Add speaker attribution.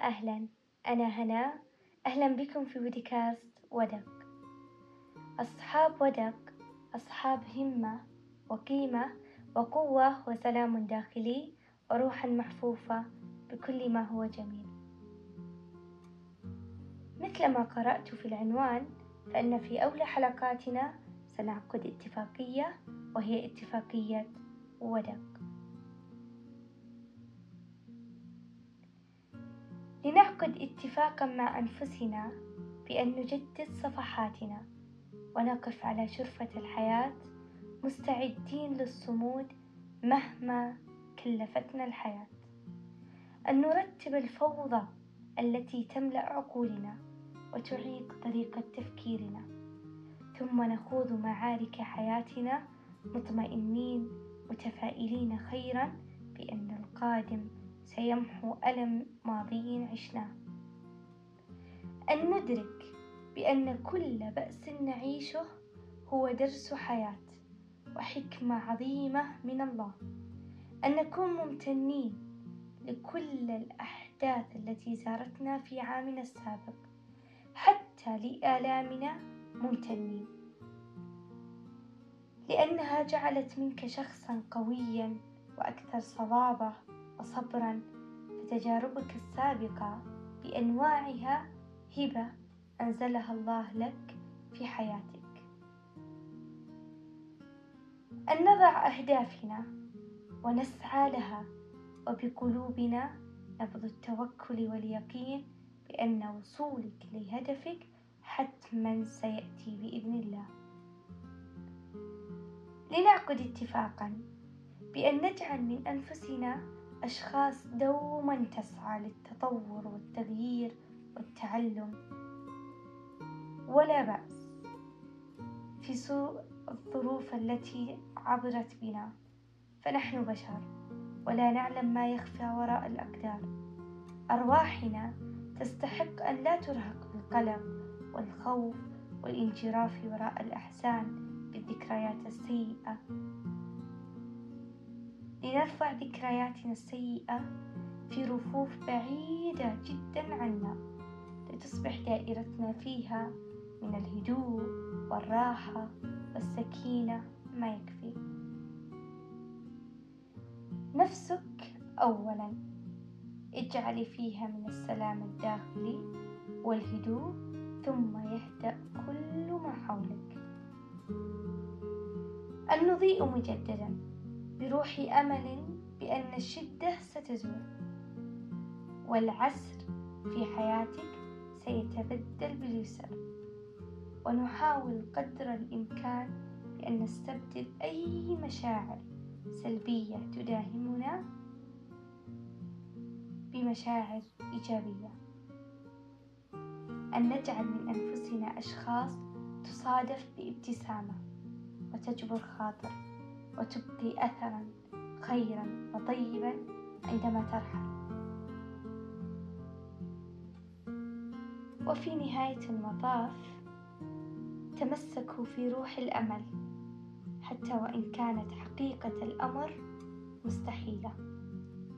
Speaker 1: أهلا. أنا هنا. أهلا بكم في بودكاست ودق أصحاب ودق أصحاب همة وقيمة وقوة وسلام داخلي وروحا محفوفة بكل ما هو جميل. مثل ما قرأت في العنوان فإن في أولى حلقاتنا سنعقد اتفاقية وهي اتفاقية ودق لنعقد اتفاقا مع أنفسنا بأن نجدد صفحاتنا ونقف على شرفة الحياة مستعدين للصمود مهما كلفتنا الحياة. أن نرتب الفوضى التي تملأ عقولنا وتعيق طريقة تفكيرنا. ثم نخوض معارك حياتنا مطمئنين متفائلين خيرا بأن القادم سيمحو ألم ماضي عشناه أن ندرك بأن كل بأس نعيشه هو درس حياة وحكمة عظيمة من الله. أن نكون ممتنين لكل الأحداث التي زارتنا في عامنا السابق حتى لآلامنا ممتنين. لأنها جعلت منك شخصا قويا وأكثر صلابة وصبرا فتجاربك السابقة بأنواعها هبة أنزلها الله لك في حياتك. أن نضع أهدافنا ونسعى لها وبقلوبنا نبض التوكل واليقين بأن وصولك لهدفك حتما سيأتي بإذن الله. لنعقد اتفاقا بأن نجعل من أنفسنا أشخاص دوما تسعى للتطور والتغيير والتعلم. ولا بأس في سوء الظروف التي عبرت بنا. فنحن بشر ولا نعلم ما يخفى وراء الأقدار. أرواحنا تستحق أن لا ترهق بالقلق والخوف والانجراف وراء الأحزان بالذكريات السيئة. لنرفع ذكرياتنا السيئة في رفوف بعيدة جدا عنا لتصبح دائرتنا فيها من الهدوء والراحة والسكينة ما يكفي. نفسك أولا اجعلي فيها من السلام الداخلي والهدوء ثم يهدأ كل ما حولك. النضيء مجددا. بروح أمل بأن الشدة ستزول والعسر في حياتك سيتبدل باليسر. ونحاول قدر الإمكان بأن نستبدل أي مشاعر سلبية تداهمنا بمشاعر إيجابية. أن نجعل من أنفسنا أشخاص تصادف بابتسامة وتجبر خاطر. وتبقي أثرا خيرا وطيبا عندما ترحل. وفي نهاية المطاف تمسكوا في روح الأمل حتى وإن كانت حقيقة الأمر مستحيلة.